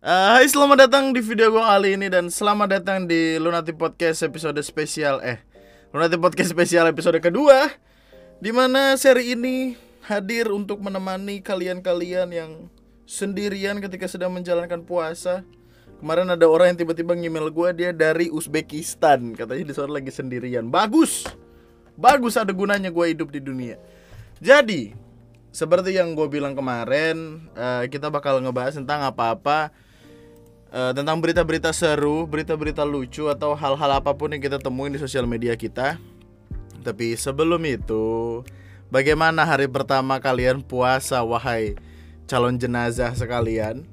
Uh, hai selamat datang di video gue kali ini dan selamat datang di Lunati Podcast episode spesial eh Lunati Podcast spesial episode kedua Di mana seri ini hadir untuk menemani kalian-kalian yang sendirian ketika sedang menjalankan puasa. Kemarin ada orang yang tiba-tiba ngemail gue dia dari Uzbekistan Katanya di sana lagi sendirian. Bagus! Bagus ada gunanya gue hidup di dunia. Jadi seperti yang gue bilang kemarin uh, Kita bakal ngebahas tentang apa-apa uh, tentang berita-berita seru, berita-berita lucu atau hal-hal apa pun yang kita temuin di sosial media kita. Tapi sebelum itu, bagaimana hari pertama kalian puasa wahai calon jenazah sekalian?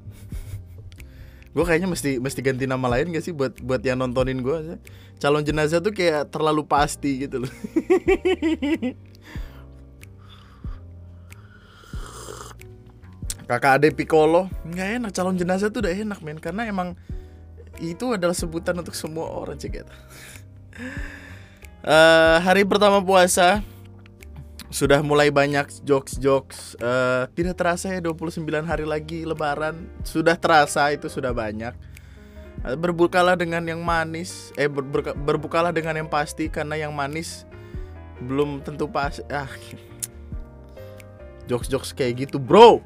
gue kayaknya mesti mesti ganti nama lain gak sih buat buat yang nontonin gue calon jenazah tuh kayak terlalu pasti gitu loh kakak ade Piccolo. Nggak enak calon jenazah tuh udah enak men. Karena emang itu adalah sebutan untuk semua orang cek uh, hari pertama puasa sudah mulai banyak jokes-jokes. Uh, tidak terasa ya 29 hari lagi lebaran. Sudah terasa itu sudah banyak. Uh, berbukalah dengan yang manis. Eh ber, ber, berbukalah dengan yang pasti karena yang manis belum tentu pas ah. Jokes-jokes kayak gitu bro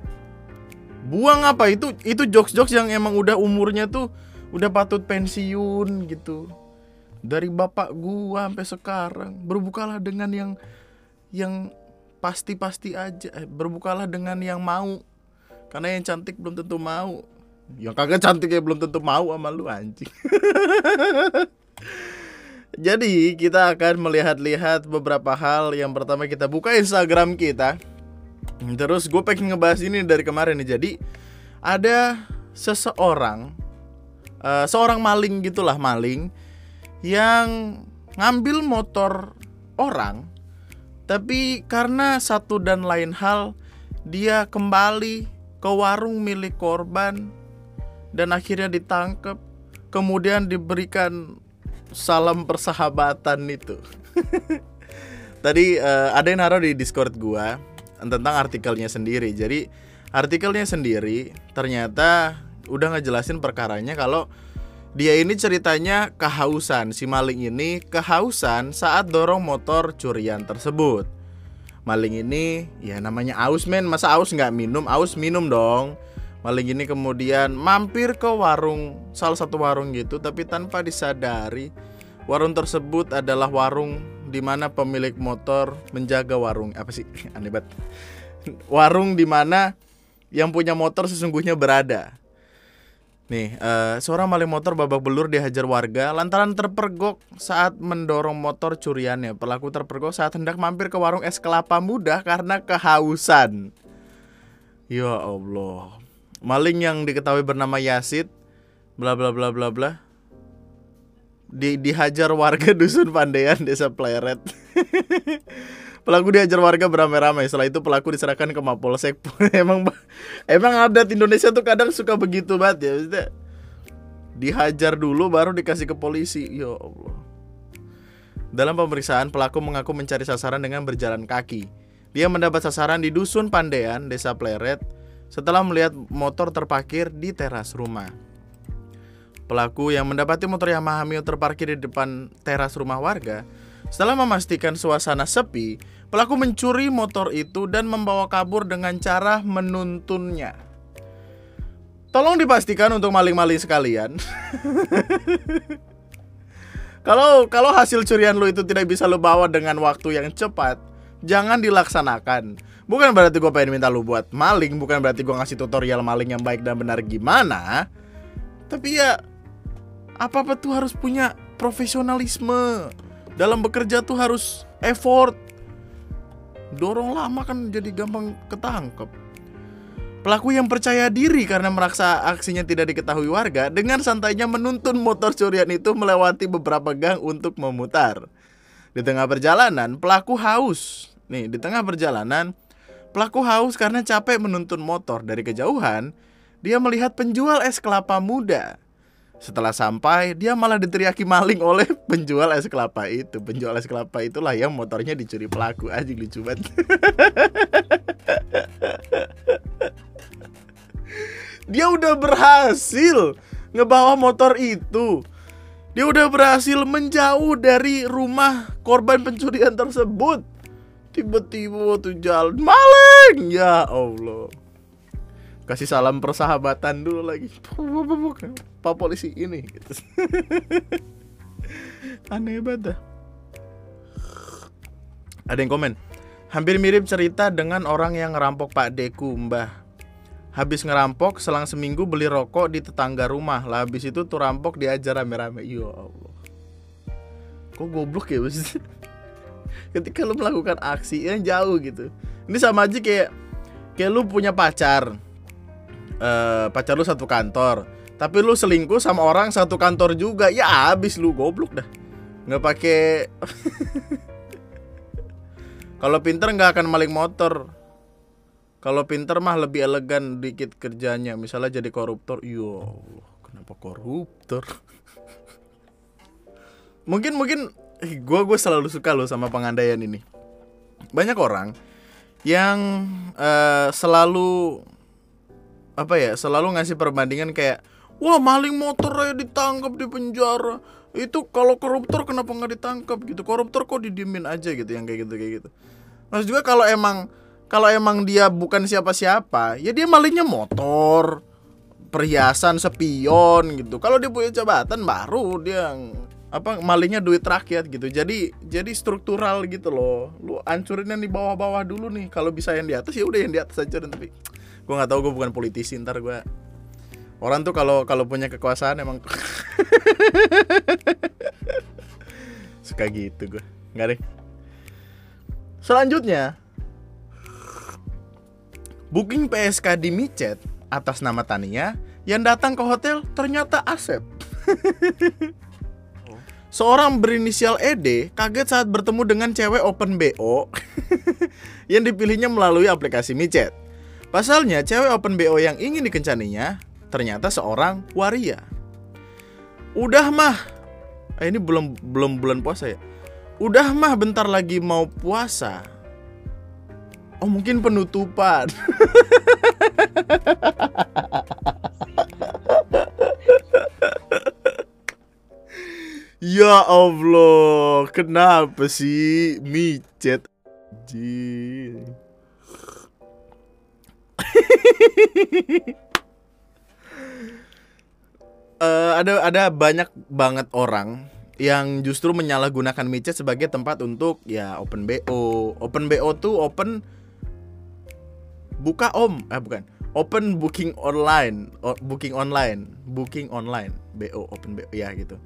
buang apa? Itu itu jokes jokes yang emang udah umurnya tuh udah patut pensiun gitu. Dari bapak gua sampai sekarang berbukalah dengan yang yang pasti-pasti aja. Eh, berbukalah dengan yang mau. Karena yang cantik belum tentu mau. Yang kagak cantik ya belum tentu mau sama lu anjing. Jadi kita akan melihat-lihat beberapa hal. Yang pertama kita buka Instagram kita Terus gue pengen ngebahas ini dari kemarin nih. Jadi ada seseorang, uh, seorang maling gitulah maling yang ngambil motor orang, tapi karena satu dan lain hal dia kembali ke warung milik korban dan akhirnya ditangkap, kemudian diberikan salam persahabatan itu. Tadi uh, ada yang naruh di Discord gua tentang artikelnya sendiri. Jadi artikelnya sendiri ternyata udah ngejelasin perkaranya kalau dia ini ceritanya kehausan. Si maling ini kehausan saat dorong motor curian tersebut. Maling ini ya namanya aus men, masa aus nggak minum? Aus minum dong. Maling ini kemudian mampir ke warung, salah satu warung gitu, tapi tanpa disadari warung tersebut adalah warung di mana pemilik motor menjaga warung. Apa sih? Aneh banget. Warung di mana yang punya motor sesungguhnya berada. Nih uh, seorang maling motor babak belur dihajar warga. Lantaran terpergok saat mendorong motor curiannya. Pelaku terpergok saat hendak mampir ke warung es kelapa muda karena kehausan. Ya Allah. Maling yang diketahui bernama Yasid bla bla bla bla bla di dihajar warga dusun Pandean desa Pleret. pelaku dihajar warga beramai-ramai. Setelah itu pelaku diserahkan ke Mapolsek. emang emang adat Indonesia tuh kadang suka begitu banget ya. Maksudnya, dihajar dulu baru dikasih ke polisi. Ya. Dalam pemeriksaan pelaku mengaku mencari sasaran dengan berjalan kaki. Dia mendapat sasaran di dusun Pandean, desa Pleret, setelah melihat motor terparkir di teras rumah. Pelaku yang mendapati motor Yamaha Mio terparkir di depan teras rumah warga, setelah memastikan suasana sepi, pelaku mencuri motor itu dan membawa kabur dengan cara menuntunnya. Tolong dipastikan untuk maling-maling sekalian. Kalau kalau hasil curian lu itu tidak bisa lu bawa dengan waktu yang cepat, jangan dilaksanakan. Bukan berarti gue pengen minta lu buat maling, bukan berarti gue ngasih tutorial maling yang baik dan benar gimana. Tapi ya apa apa tuh harus punya profesionalisme dalam bekerja tuh harus effort dorong lama kan jadi gampang ketangkep Pelaku yang percaya diri karena merasa aksinya tidak diketahui warga dengan santainya menuntun motor curian itu melewati beberapa gang untuk memutar. Di tengah perjalanan, pelaku haus. Nih, di tengah perjalanan, pelaku haus karena capek menuntun motor dari kejauhan. Dia melihat penjual es kelapa muda setelah sampai, dia malah diteriaki maling oleh penjual es kelapa itu. Penjual es kelapa itulah yang motornya dicuri pelaku. aja lucu banget. Dia udah berhasil ngebawa motor itu. Dia udah berhasil menjauh dari rumah korban pencurian tersebut. Tiba-tiba tuh jalan maling. Ya Allah. Kasih salam persahabatan dulu lagi. Pak polisi ini gitu. Aneh banget dah. Ada yang komen. Hampir mirip cerita dengan orang yang ngerampok Pak Deku, Mbah. Habis ngerampok, selang seminggu beli rokok di tetangga rumah. Lah habis itu tuh rampok diajar rame-rame. Ya Allah. Kok goblok ya mas? Ketika lu melakukan aksi yang jauh gitu. Ini sama aja kayak kayak lu punya pacar. Uh, pacar lu satu kantor. Tapi lu selingkuh sama orang satu kantor juga. Ya habis lu goblok dah. Nggak pakai Kalau pinter nggak akan maling motor. Kalau pinter mah lebih elegan dikit kerjanya. Misalnya jadi koruptor. Allah, kenapa koruptor? mungkin mungkin gue gue selalu suka loh sama pengandaian ini. Banyak orang yang uh, selalu apa ya selalu ngasih perbandingan kayak wah maling motor aja ditangkap di penjara. Itu kalau koruptor kenapa nggak ditangkap? Gitu. Koruptor kok didiemin aja gitu yang kayak gitu kayak gitu. Mas juga kalau emang kalau emang dia bukan siapa-siapa ya dia malingnya motor perhiasan spion gitu. Kalau dia punya jabatan baru dia apa malingnya duit rakyat gitu. Jadi jadi struktural gitu loh. Lu ancurin yang di bawah-bawah dulu nih. Kalau bisa yang di atas ya udah yang di atas aja tapi gue nggak tahu gue bukan politisi ntar gue orang tuh kalau kalau punya kekuasaan emang suka gitu gue nggak deh. Selanjutnya booking PSK di micet atas nama Tania yang datang ke hotel ternyata Asep. Seorang berinisial ED kaget saat bertemu dengan cewek open BO yang dipilihnya melalui aplikasi micet. Pasalnya, cewek open BO yang ingin dikencaninya ternyata seorang waria. Udah mah, eh, ini belum belum bulan puasa ya. Udah mah bentar lagi mau puasa. Oh mungkin penutupan. ya Allah, kenapa sih micet? Jin. Uh, ada ada banyak banget orang yang justru menyalahgunakan micet sebagai tempat untuk ya open BO. Open BO tuh open buka om, eh bukan. Open booking online, booking online, booking online, BO, open BO ya gitu.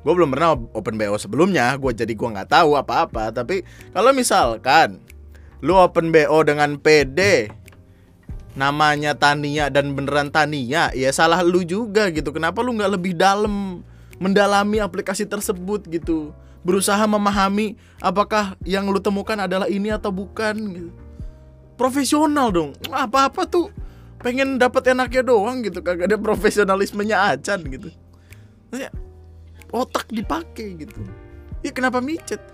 Gue belum pernah open BO sebelumnya, gue jadi gue nggak tahu apa-apa. Tapi kalau misalkan lu open BO dengan PD, namanya Tania dan beneran Tania ya salah lu juga gitu. Kenapa lu nggak lebih dalam mendalami aplikasi tersebut gitu? Berusaha memahami apakah yang lu temukan adalah ini atau bukan gitu. Profesional dong. Apa apa tuh pengen dapat enaknya doang gitu. Kagak ada profesionalismenya acan gitu. Otak dipakai gitu. Ya kenapa micet?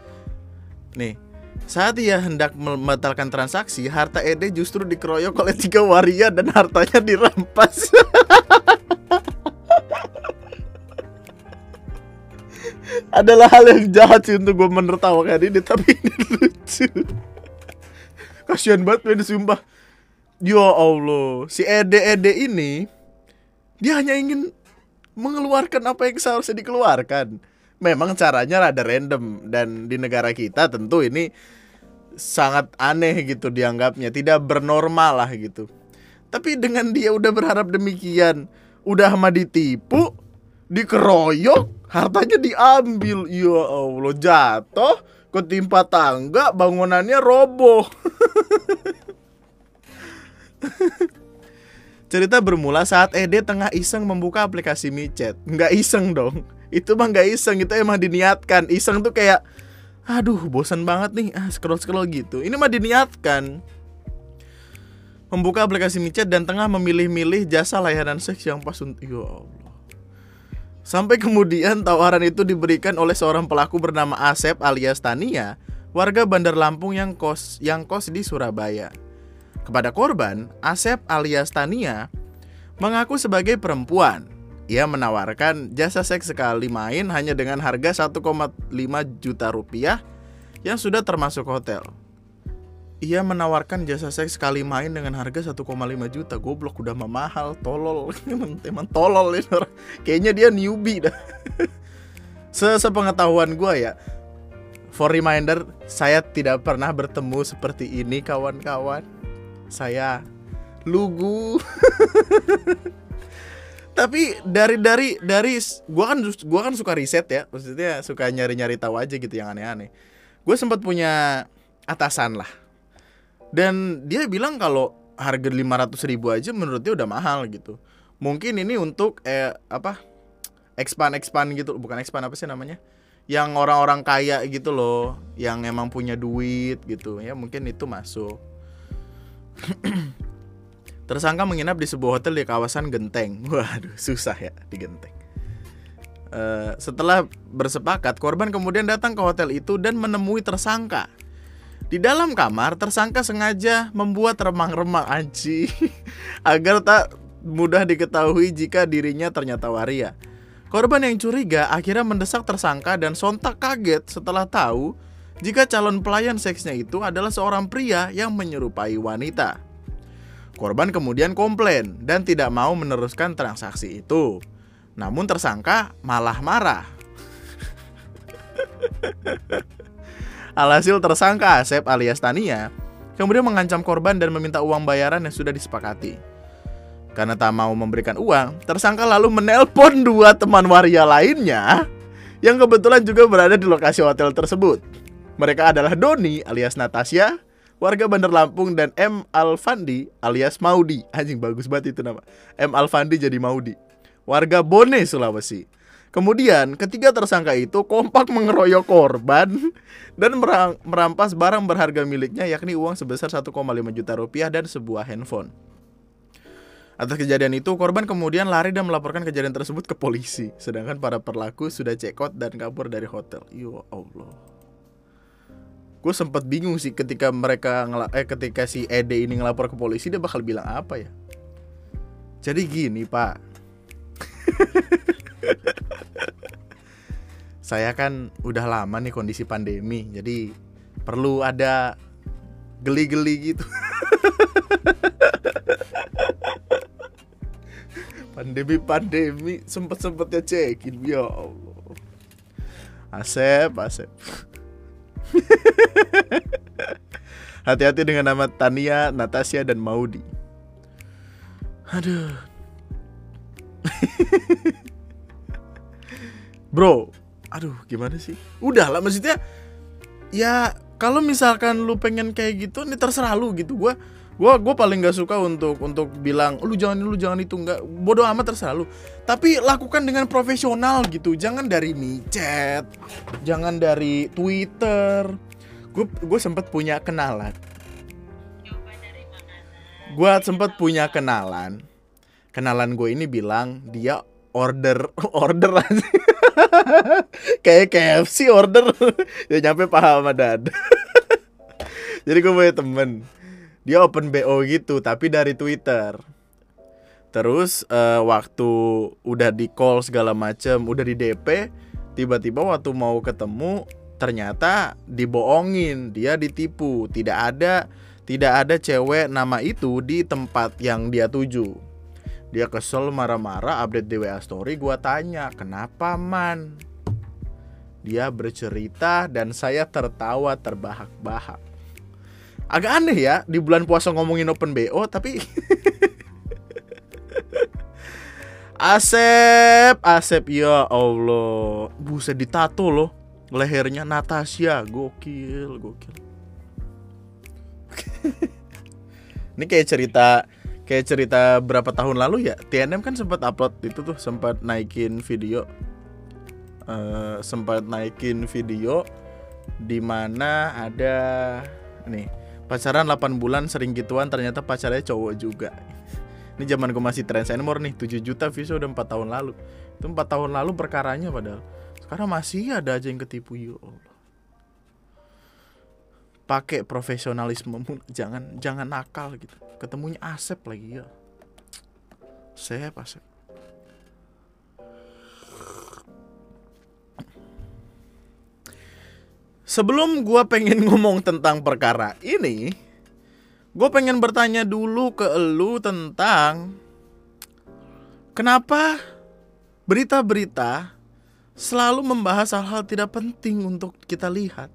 Nih saat ia hendak membatalkan transaksi, harta Ede justru dikeroyok oleh tiga waria dan hartanya dirampas. Adalah hal yang jahat sih untuk gue menertawakan ini, tapi ini lucu. Kasian banget men sumpah. Ya Allah, si Ede Ede ini dia hanya ingin mengeluarkan apa yang seharusnya dikeluarkan memang caranya rada random dan di negara kita tentu ini sangat aneh gitu dianggapnya tidak bernormal lah gitu. Tapi dengan dia udah berharap demikian udah mah ditipu dikeroyok hartanya diambil. Ya Allah jatuh ketimpa tangga bangunannya roboh Cerita bermula saat Ede tengah iseng membuka aplikasi micet Nggak iseng dong. Itu mah nggak iseng itu emang diniatkan. Iseng tuh kayak aduh bosan banget nih. Ah scroll scroll gitu. Ini mah diniatkan. Membuka aplikasi micet dan tengah memilih-milih jasa layanan seks yang pas untuk ya Allah. Sampai kemudian tawaran itu diberikan oleh seorang pelaku bernama Asep alias Tania warga Bandar Lampung yang kos yang kos di Surabaya kepada korban Asep alias Tania mengaku sebagai perempuan. Ia menawarkan jasa seks sekali main hanya dengan harga 1,5 juta rupiah yang sudah termasuk hotel. Ia menawarkan jasa seks sekali main dengan harga 1,5 juta. Goblok udah mah mahal, tolol. emang, tolol orang. Kayaknya dia newbie dah. Sepengetahuan gue ya, For reminder, saya tidak pernah bertemu seperti ini kawan-kawan. Saya lugu. Tapi dari dari dari gua kan gua kan suka riset ya, maksudnya suka nyari-nyari tahu aja gitu yang aneh-aneh. Gue sempat punya atasan lah. Dan dia bilang kalau harga 500 ribu aja menurut dia udah mahal gitu. Mungkin ini untuk eh apa? expand expand gitu, bukan expand apa sih namanya? yang orang-orang kaya gitu loh, yang emang punya duit gitu ya mungkin itu masuk. Tersangka menginap di sebuah hotel di kawasan Genteng. Waduh, susah ya di Genteng. Uh, setelah bersepakat, korban kemudian datang ke hotel itu dan menemui tersangka. Di dalam kamar, tersangka sengaja membuat remang-remang anji agar tak mudah diketahui jika dirinya ternyata waria. Korban yang curiga akhirnya mendesak tersangka dan sontak kaget setelah tahu jika calon pelayan seksnya itu adalah seorang pria yang menyerupai wanita. Korban kemudian komplain dan tidak mau meneruskan transaksi itu. Namun tersangka malah marah. Alhasil tersangka Asep alias Tania kemudian mengancam korban dan meminta uang bayaran yang sudah disepakati. Karena tak mau memberikan uang, tersangka lalu menelpon dua teman waria lainnya yang kebetulan juga berada di lokasi hotel tersebut. Mereka adalah Doni alias Natasha, warga Bandar Lampung dan M Alfandi alias Maudi. Anjing bagus banget itu nama. M Alfandi jadi Maudi. Warga Bone, Sulawesi. Kemudian ketiga tersangka itu kompak mengeroyok korban dan merampas barang berharga miliknya yakni uang sebesar 1,5 juta rupiah dan sebuah handphone. Atas kejadian itu, korban kemudian lari dan melaporkan kejadian tersebut ke polisi. Sedangkan para pelaku sudah check out dan kabur dari hotel. Ya Allah. Gue sempat bingung sih ketika mereka eh ketika si Ede ini ngelapor ke polisi dia bakal bilang apa ya? Jadi gini, Pak. Saya kan udah lama nih kondisi pandemi, jadi perlu ada geli-geli gitu. pandemi pandemi sempet sempetnya cekin ya Allah Asep Asep hati-hati dengan nama Tania Natasha dan Maudi. Aduh. Bro aduh gimana sih? Udah lah maksudnya ya kalau misalkan lu pengen kayak gitu ini terserah lu gitu. Gue gue gue paling gak suka untuk untuk bilang lu jangan lu jangan itu. Nggak bodoh amat terserah lu. Tapi lakukan dengan profesional gitu. Jangan dari micet jangan dari twitter. Gue gue sempat punya kenalan. Gue sempat punya kenalan. Kenalan gue ini bilang dia order order aja. Kayak KFC order. Ya nyampe paham dad. Jadi gue punya temen dia open BO gitu tapi dari Twitter. Terus uh, waktu udah di call segala macem udah di DP tiba-tiba waktu mau ketemu ternyata dibohongin dia ditipu. Tidak ada tidak ada cewek nama itu di tempat yang dia tuju. Dia kesel marah-marah update di WA story gua tanya kenapa man? Dia bercerita dan saya tertawa terbahak-bahak agak aneh ya di bulan puasa ngomongin open BO tapi Asep, Asep ya Allah, buset ditato loh lehernya Natasha, gokil, gokil. Ini kayak cerita kayak cerita berapa tahun lalu ya TNM kan sempat upload itu tuh sempat naikin video uh, sempat naikin video di mana ada nih pacaran 8 bulan sering gituan ternyata pacarnya cowok juga. Ini zaman gue masih trend senior nih 7 juta views udah 4 tahun lalu. Itu 4 tahun lalu perkaranya padahal. Sekarang masih ada aja yang ketipu ya Allah. Pakai profesionalisme jangan jangan nakal gitu. Ketemunya Asep lagi ya. Sep, asep. Sebelum gue pengen ngomong tentang perkara ini, gue pengen bertanya dulu ke elu tentang kenapa berita-berita selalu membahas hal-hal tidak penting untuk kita lihat.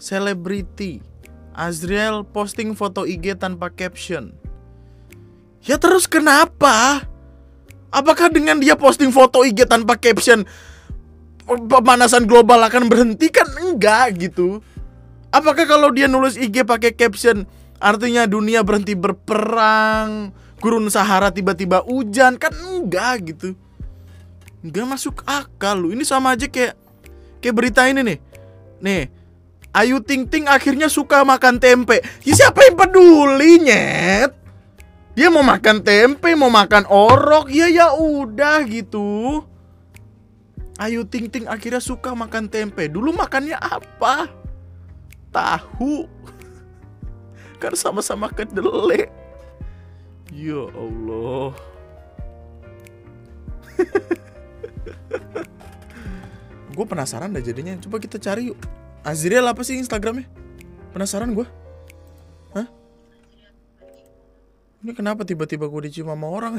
Selebriti, Azriel posting foto IG tanpa caption. Ya terus kenapa? Apakah dengan dia posting foto IG tanpa caption pemanasan global akan berhenti kan enggak gitu. Apakah kalau dia nulis IG pakai caption artinya dunia berhenti berperang, gurun Sahara tiba-tiba hujan kan enggak gitu. Enggak masuk akal lu. Ini sama aja kayak kayak berita ini nih. Nih, Ayu Ting Ting akhirnya suka makan tempe. Ya siapa yang peduli, nyet? Dia mau makan tempe, mau makan orok, ya ya udah gitu. Ayu Ting Ting akhirnya suka makan tempe. Dulu makannya apa? Tahu. Kan sama-sama kedelai. Ya Allah. gue penasaran dah jadinya. Coba kita cari yuk. Azriel apa sih Instagramnya? Penasaran gue. Hah? Ini kenapa tiba-tiba gue dicium sama orang?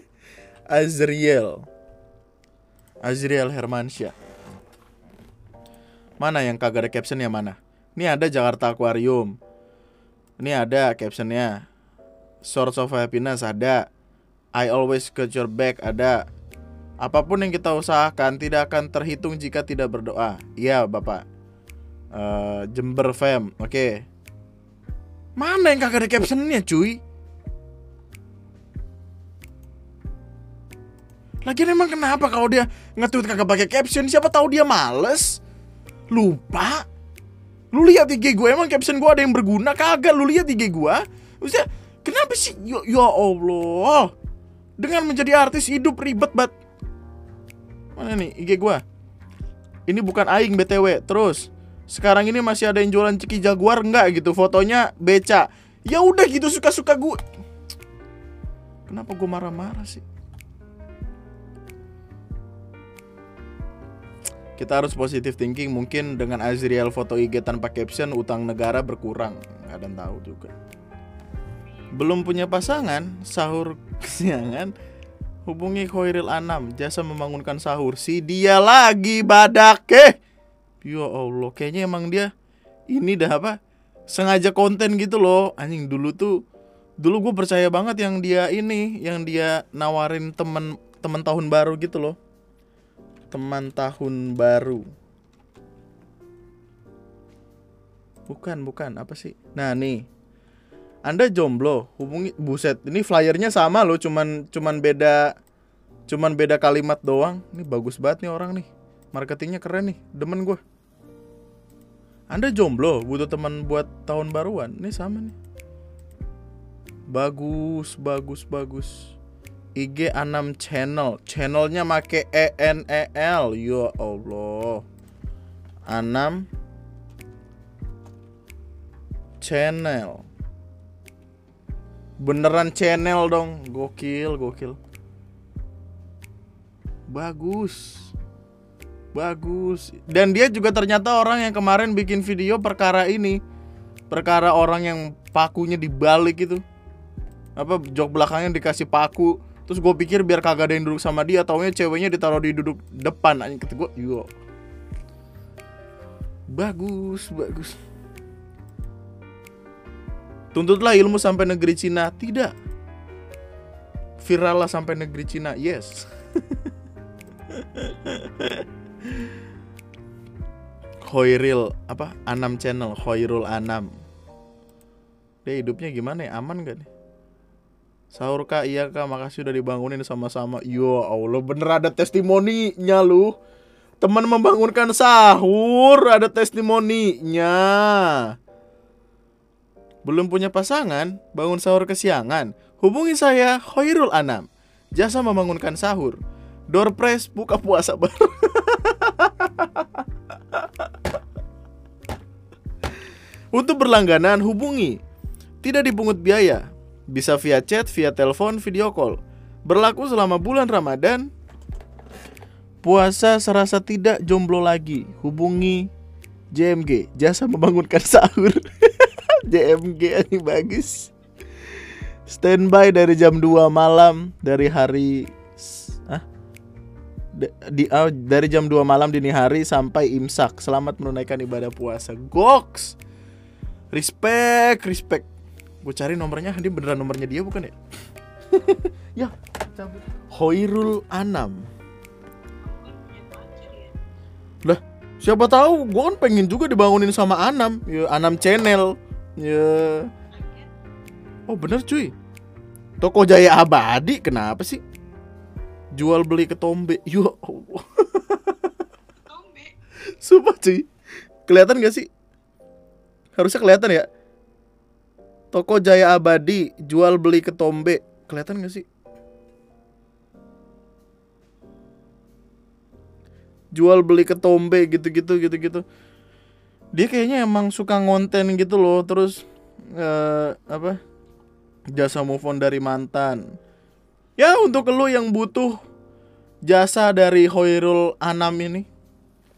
Azriel. Azriel Hermansyah. Mana yang kagak ada captionnya mana? Ini ada Jakarta Aquarium. Ini ada captionnya. Source of Happiness ada. I always got your back ada. Apa pun yang kita usahakan tidak akan terhitung jika tidak berdoa. Iya, Bapak. Uh, Jember Fam. Oke. Okay. Mana yang kagak ada captionnya, cuy? Lagian emang kenapa kalau dia nge-tweet kagak pakai caption? Siapa tahu dia males? Lupa? Lu lihat IG gue emang caption gue ada yang berguna kagak? Lu lihat IG gue? Maksudnya kenapa sih? Ya, ya Allah. Dengan menjadi artis hidup ribet banget. Mana nih IG gue? Ini bukan aing BTW. Terus sekarang ini masih ada yang jualan ceki jaguar enggak gitu? Fotonya beca. Ya udah gitu suka-suka gue. Kenapa gue marah-marah sih? Kita harus positive thinking. Mungkin dengan Azriel foto IG tanpa caption utang negara berkurang. Nggak ada yang tahu juga. Belum punya pasangan sahur kesiangan hubungi Khairil Anam. Jasa membangunkan sahur. Si dia lagi badak eh ya Allah kayaknya emang dia ini dah apa? Sengaja konten gitu loh. Anjing dulu tuh dulu gue percaya banget yang dia ini yang dia nawarin temen temen tahun baru gitu loh teman tahun baru. Bukan, bukan, apa sih? Nah, nih. Anda jomblo, hubungi buset. Ini flyernya sama loh, cuman cuman beda cuman beda kalimat doang. Ini bagus banget nih orang nih. Marketingnya keren nih, demen gue. Anda jomblo, butuh teman buat tahun baruan. Ini sama nih. Bagus, bagus, bagus. IG Anam channel. Channelnya make E N E L. Ya Allah. Anam channel. Beneran channel dong. Gokil gokil. Bagus. Bagus. Dan dia juga ternyata orang yang kemarin bikin video perkara ini. Perkara orang yang pakunya dibalik itu. Apa jok belakangnya dikasih paku terus gue pikir biar kagak ada yang duduk sama dia taunya ceweknya ditaruh di duduk depan aja kata gue yo. Bagus bagus. Tuntutlah ilmu sampai negeri Cina. Tidak. Viral lah sampai negeri Cina. Yes. Hoiril apa? Anam channel Hoirul Anam. Dia hidupnya gimana ya? Aman gak nih Sahur kak, iya kak, makasih udah dibangunin sama-sama. Yo Allah, bener ada testimoninya lu. Teman membangunkan sahur, ada testimoninya. Belum punya pasangan, bangun sahur kesiangan. Hubungi saya, Khairul Anam. Jasa membangunkan sahur. Door press, buka puasa baru. Untuk berlangganan, hubungi. Tidak dipungut biaya Bisa via chat, via telepon, video call. Berlaku selama bulan Ramadan. Puasa serasa tidak jomblo lagi. Hubungi JMG, jasa membangunkan sahur. JMG ini bagus. Standby dari jam 2 malam dari hari ah? di oh, dari jam 2 malam dini hari sampai imsak. Selamat menunaikan ibadah puasa. Goks. Respect, respect. Gue cari nomornya, ini beneran nomornya dia bukan ya? ya, cabut. Hoirul Anam. Lah, siapa tahu gue kan pengen juga dibangunin sama Anam. Ya, Anam Channel. Ya. Oh, bener cuy. Toko Jaya Abadi kenapa sih? Jual beli ketombe. Ya Allah. Sumpah cuy. Kelihatan gak sih? Harusnya kelihatan ya. Toko Jaya Abadi jual beli ketombe. Kelihatan gak sih? Jual beli ketombe gitu-gitu gitu-gitu. Dia kayaknya emang suka ngonten gitu loh. Terus uh, apa? Jasa move on dari mantan. Ya untuk lo yang butuh jasa dari Hoirul Anam ini,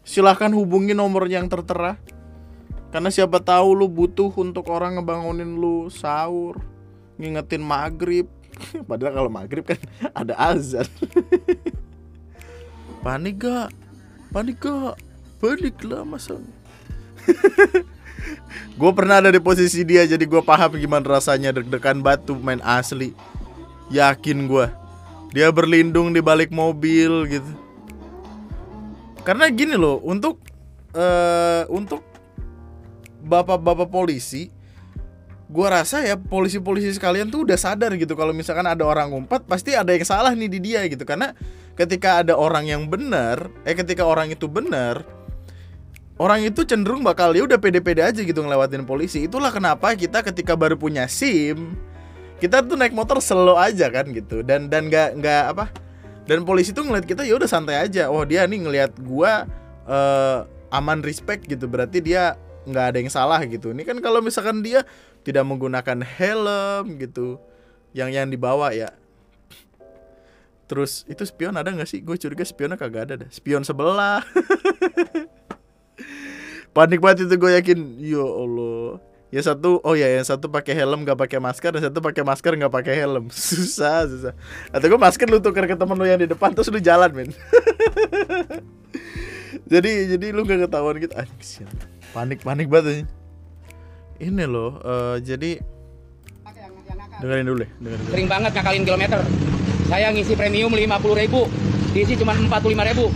silahkan hubungi nomor yang tertera. Karena siapa tahu lu butuh untuk orang ngebangunin lu sahur, ngingetin maghrib. Padahal kalau maghrib kan ada azan. Panik gak? Panik gak? Panik lah masa. gue pernah ada di posisi dia jadi gue paham gimana rasanya deg-degan batu main asli. Yakin gue. Dia berlindung di balik mobil gitu. Karena gini loh, untuk uh, untuk bapak-bapak polisi gua rasa ya polisi-polisi sekalian tuh udah sadar gitu kalau misalkan ada orang ngumpet pasti ada yang salah nih di dia gitu. Karena ketika ada orang yang benar eh ketika orang itu benar orang itu cenderung bakal ya udah pede-pede aja gitu ngelewatin polisi. Itulah kenapa kita ketika baru punya SIM kita tuh naik motor slow aja kan gitu. Dan dan nggak nggak apa dan polisi tuh ngeliat kita ya udah santai aja. Oh dia nih ngeliat gua uh, aman respect gitu. Berarti dia nggak ada yang salah gitu. Ini kan kalau misalkan dia tidak menggunakan helm gitu yang yang dibawa ya. Terus itu spion ada nggak sih? Gue curiga spionnya kagak ada deh. Spion sebelah. Panik banget itu gue yakin. Ya allah. Ya satu oh ya yang satu pakai helm nggak pakai masker. Dan satu pakai masker nggak pakai helm. Susah susah. Atau gue masker lu tuker ke temen lu yang di depan terus lu jalan men. Jadi jadi lu gak ketahuan gitu. Anjing panik panik banget ini. Loh uh, jadi dengerin dulu deh dengerin dulu. sering banget ngakalin kilometer. Saya ngisi premium 50 ribu diisi cuma 45 ribu.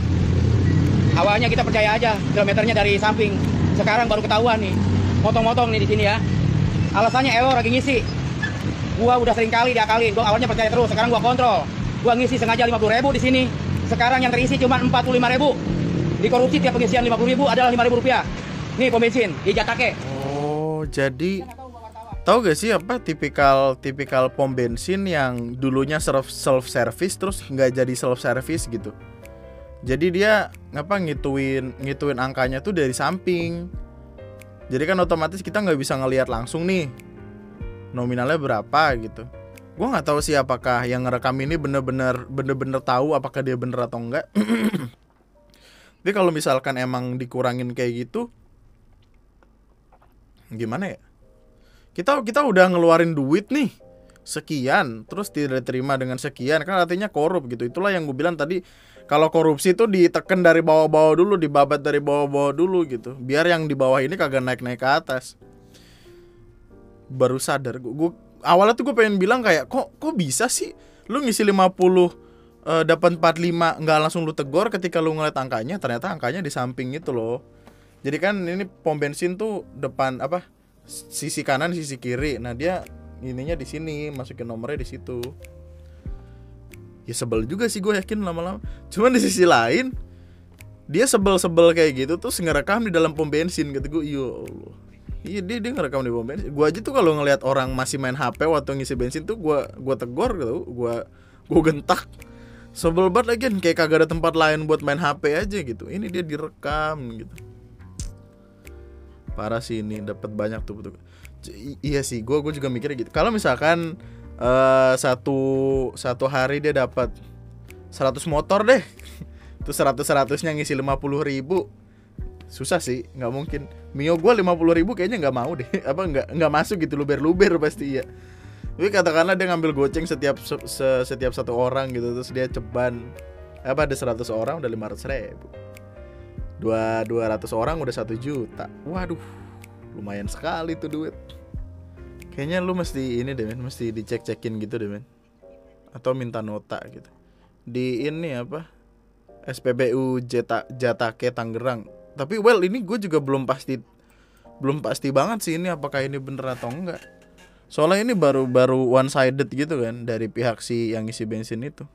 Awalnya kita percaya aja kilometernya dari samping. Sekarang baru ketahuan nih. Motong-motong nih di sini ya. Alasannya error lagi ngisi. Gua udah sering kali diakalin. Gua awalnya percaya terus sekarang gua kontrol. Gua ngisi sengaja 50 ribu di sini. Sekarang yang terisi cuma 45 ribu. Dikorupsi tiap pengisian 50 ribu adalah 5 ribu rupiah Nih pom bensin, Ijatake. Oh, jadi tahu gak sih apa tipikal tipikal pom bensin yang dulunya self self service terus nggak jadi self service gitu. Jadi dia ngapa ngituin ngituin angkanya tuh dari samping. Jadi kan otomatis kita nggak bisa ngelihat langsung nih nominalnya berapa gitu. Gue nggak tahu sih apakah yang ngerekam ini bener-bener bener-bener tahu apakah dia bener atau enggak. Tapi kalau misalkan emang dikurangin kayak gitu, gimana ya? Kita kita udah ngeluarin duit nih. Sekian terus tidak diterima dengan sekian. Kan artinya korup gitu. Itulah yang gue bilang tadi kalau korupsi itu diteken dari bawah-bawah dulu dibabat dari bawah-bawah dulu gitu. Biar yang di bawah ini kagak naik-naik ke atas. Baru sadar gue, gue awalnya tuh gue pengen bilang kayak kok kok bisa sih lu ngisi 50 uh, dapat 45 nggak langsung lu tegor ketika lu ngeliat angkanya? Ternyata angkanya di samping itu loh jadi kan ini pom bensin tuh depan apa sisi kanan sisi kiri. Nah dia ininya di sini masukin nomornya di situ. Ya sebel juga sih gue yakin lama-lama. Cuman di sisi lain dia sebel-sebel kayak gitu tuh ngerekam di dalam pom bensin gitu. Gue iya Allah. Iya dia dia ngerekam di pom bensin. Gue aja tuh kalau ngelihat orang masih main HP waktu ngisi bensin tuh gue gue tegor gitu. Gue gue gentak. Sebel banget lagi kayak kagak ada tempat lain buat main HP aja gitu. Ini dia direkam gitu parah sih ini dapat banyak tuh betul. Iya sih gue gue juga mikirnya gitu. Kalau misalkan eh satu satu hari dia dapat 100 motor deh itu 100 100 nya ngisi 50 ribu susah sih nggak mungkin. Mio gue 50 ribu kayaknya nggak mau deh apa nggak nggak masuk gitu luber luber pasti ya tapi katakanlah dia ngambil goceng setiap se- se- setiap satu orang gitu terus dia ceban apa ada 100 orang udah 500 ribu dua 200 orang udah satu juta. Waduh lumayan sekali tuh duit. Kayaknya lu mesti ini deh men mesti dicek cekin gitu deh men. Atau minta nota gitu. Di ini apa? SPBU Jata, Jatake Tangerang. Tapi well ini gue juga belum pasti belum pasti banget sih ini apakah ini bener atau enggak. Soalnya ini baru baru one sided gitu kan dari pihak si yang isi bensin itu.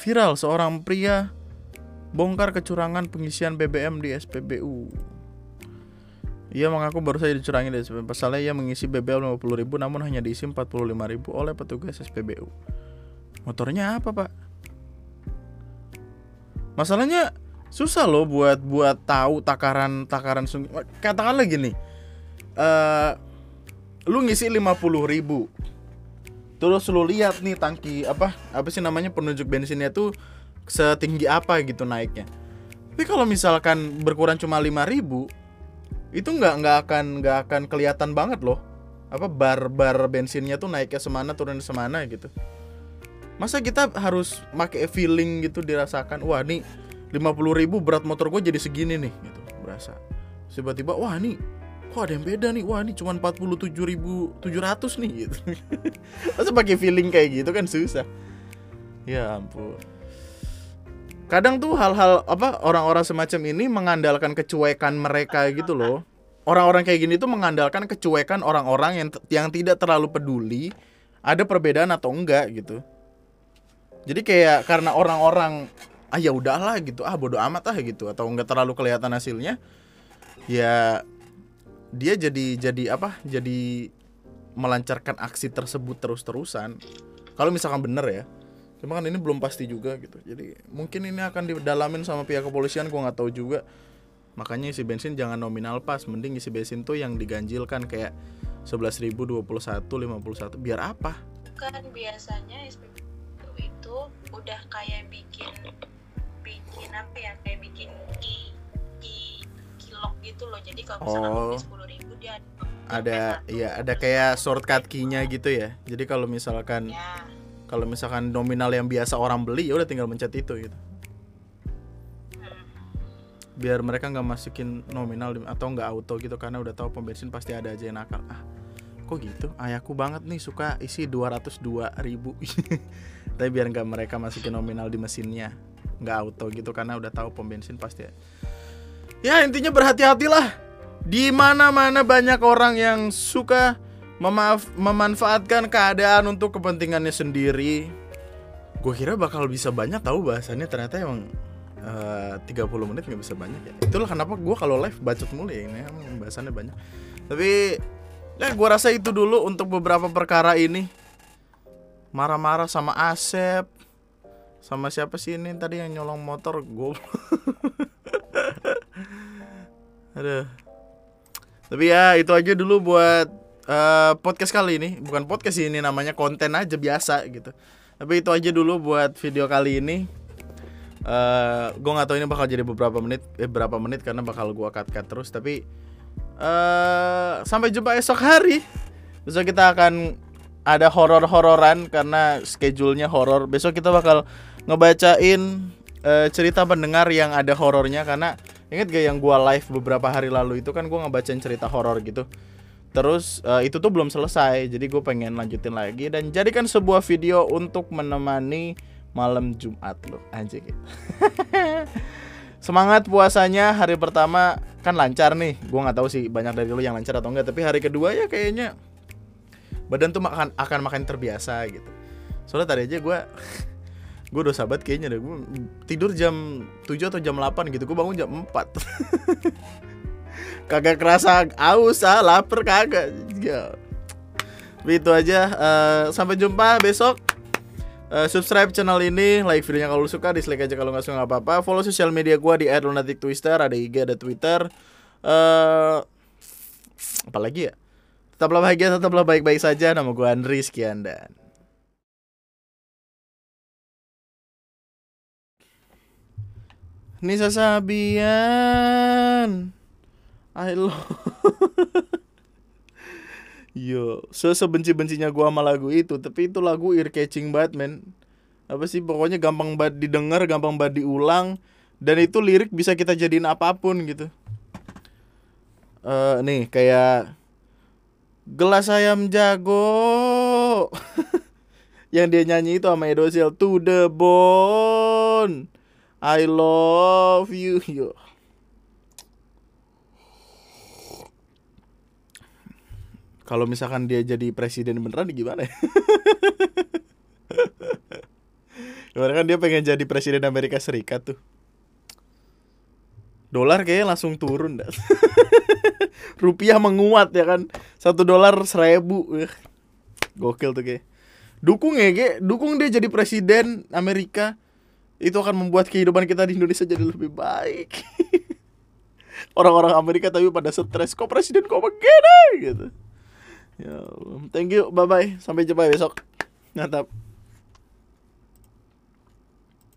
Viral seorang pria bongkar kecurangan pengisian BBM di SPBU ia mengaku baru saja dicurangi dari SPBU. Pasalnya ia mengisi BBM 50.000 namun hanya diisi 45.000 oleh petugas SPBU. Motornya apa, Pak? Masalahnya susah loh buat buat tahu takaran takaran sung- katakanlah gini. eh lu ngisi 50.000. Terus lu lihat nih tangki apa apa sih namanya penunjuk bensinnya tuh setinggi apa gitu naiknya. Tapi kalau misalkan berkurang cuma 5000 itu nggak nggak akan nggak akan kelihatan banget loh. Apa bar bar bensinnya tuh naiknya semana turun semana gitu. Masa kita harus pakai feeling gitu dirasakan wah nih 50.000 ribu berat motor gue jadi segini nih gitu berasa. Tiba-tiba wah nih kok ada yang beda nih? Wah ini cuma 47.700 nih gitu. Masa pakai feeling kayak gitu kan susah. Ya ampun kadang tuh hal-hal apa orang-orang semacam ini mengandalkan kecuekan mereka gitu loh. Orang-orang kayak gini tuh mengandalkan kecuekan orang-orang yang yang tidak terlalu peduli ada perbedaan atau enggak gitu. Jadi kayak karena orang-orang ah ya udahlah gitu ah bodoh amat ah gitu atau enggak terlalu kelihatan hasilnya ya dia jadi jadi apa jadi melancarkan aksi tersebut terus-terusan. Kalau misalkan bener ya cuma kan ini belum pasti juga gitu. Jadi mungkin ini akan didalamin sama pihak kepolisian gua nggak tahu juga. Makanya isi bensin jangan nominal pas mending isi bensin tuh yang diganjilkan kayak 11.000 21 51 biar apa? Kan biasanya SPBU itu udah kayak bikin bikin apa ya kayak bikin ki ki kilok gitu loh. Jadi kalau misalkan Oh. oh. sepuluh ribu dia ada ya ada kayak shortcut key-nya gitu ya. Jadi kalau misalkan ya kalau misalkan nominal yang biasa orang beli ya udah tinggal mencet itu gitu. Biar mereka nggak masukin nominal atau nggak auto gitu karena udah tahu pom bensin pasti ada aja yang nakal. Ah kok gitu? Ayahku banget nih suka isi 202 ribu. Tapi biar nggak mereka masukin nominal di mesinnya nggak auto gitu karena udah tahu pom bensin pasti ya intinya berhati-hatilah. Di mana-mana banyak orang yang suka memaaf, memanfaatkan keadaan untuk kepentingannya sendiri. Gue kira bakal bisa banyak tahu bahasannya ternyata emang eh, 30 menit nggak bisa banyak ya. Itulah kenapa gue kalau live bacot mulu ya ini emang bahasannya banyak. Tapi ya gue rasa itu dulu untuk beberapa perkara ini. Marah-marah sama Asep sama siapa sih ini tadi yang nyolong motor gue aduh. Tapi ya itu aja dulu buat eh, podcast kali ini bukan podcast ini namanya konten aja biasa gitu. Tapi itu aja dulu buat video kali ini. Eh gue nggak tahu ini bakal jadi beberapa menit eh, berapa menit karena bakal gue cut cut terus tapi eh sampai jumpa esok hari. Besok kita akan ada horor-hororan karena schedule-nya horor. Besok kita bakal ngebacain eh, cerita pendengar yang ada horornya karena inget gak yang gua live beberapa hari lalu itu kan gua ngebacain cerita horor gitu terus eh, itu tuh belum selesai. Jadi gue pengen lanjutin lagi dan jadikan sebuah video untuk menemani malam Jumat lo anjing. Semangat puasanya. Hari pertama kan lancar nih. Gua nggak tahu sih banyak dari lu yang lancar atau enggak tapi hari kedua ya kayaknya badan tuh makan akan makan terbiasa gitu. Soalnya tadi aja gua gue udah sahabat kayaknya deh. Gue tidur jam 7 atau jam 8 gitu. Gue bangun jam 4 kagak kerasa aus ah lapar kagak ya itu aja Eh, sampai jumpa besok Eh, subscribe channel ini, like videonya kalau suka, dislike aja kalau nggak suka nggak apa-apa. Follow sosial media gua di @lunatic_twister, ada IG, ada Twitter. Eh apalagi ya? Tetaplah bahagia, tetaplah baik-baik saja. Nama gue Andri, sekian dan Nisa Sabian I love Yo, sebenci-bencinya gua sama lagu itu, tapi itu lagu ear catching banget, men. Apa sih pokoknya gampang banget didengar, gampang banget diulang dan itu lirik bisa kita jadiin apa pun gitu. Eh nih kayak gelas ayam jago. Yang dia nyanyi itu sama Edosil to the bone. I love you. Yo. Kalau misalkan dia jadi presiden beneran gimana ya? Gimana kan dia pengen jadi presiden Amerika Serikat tuh. Dolar kayaknya langsung turun dah. Rupiah menguat ya kan. Satu dolar seribu. Gokil tuh kayak. Dukung ya kayak. Dukung dia jadi presiden Amerika. Itu akan membuat kehidupan kita di Indonesia jadi lebih baik. Orang-orang Amerika tapi pada stres. Kok presiden kok begini gitu. Ya, thank you, bye bye. Sampai jumpa besok. Mantap.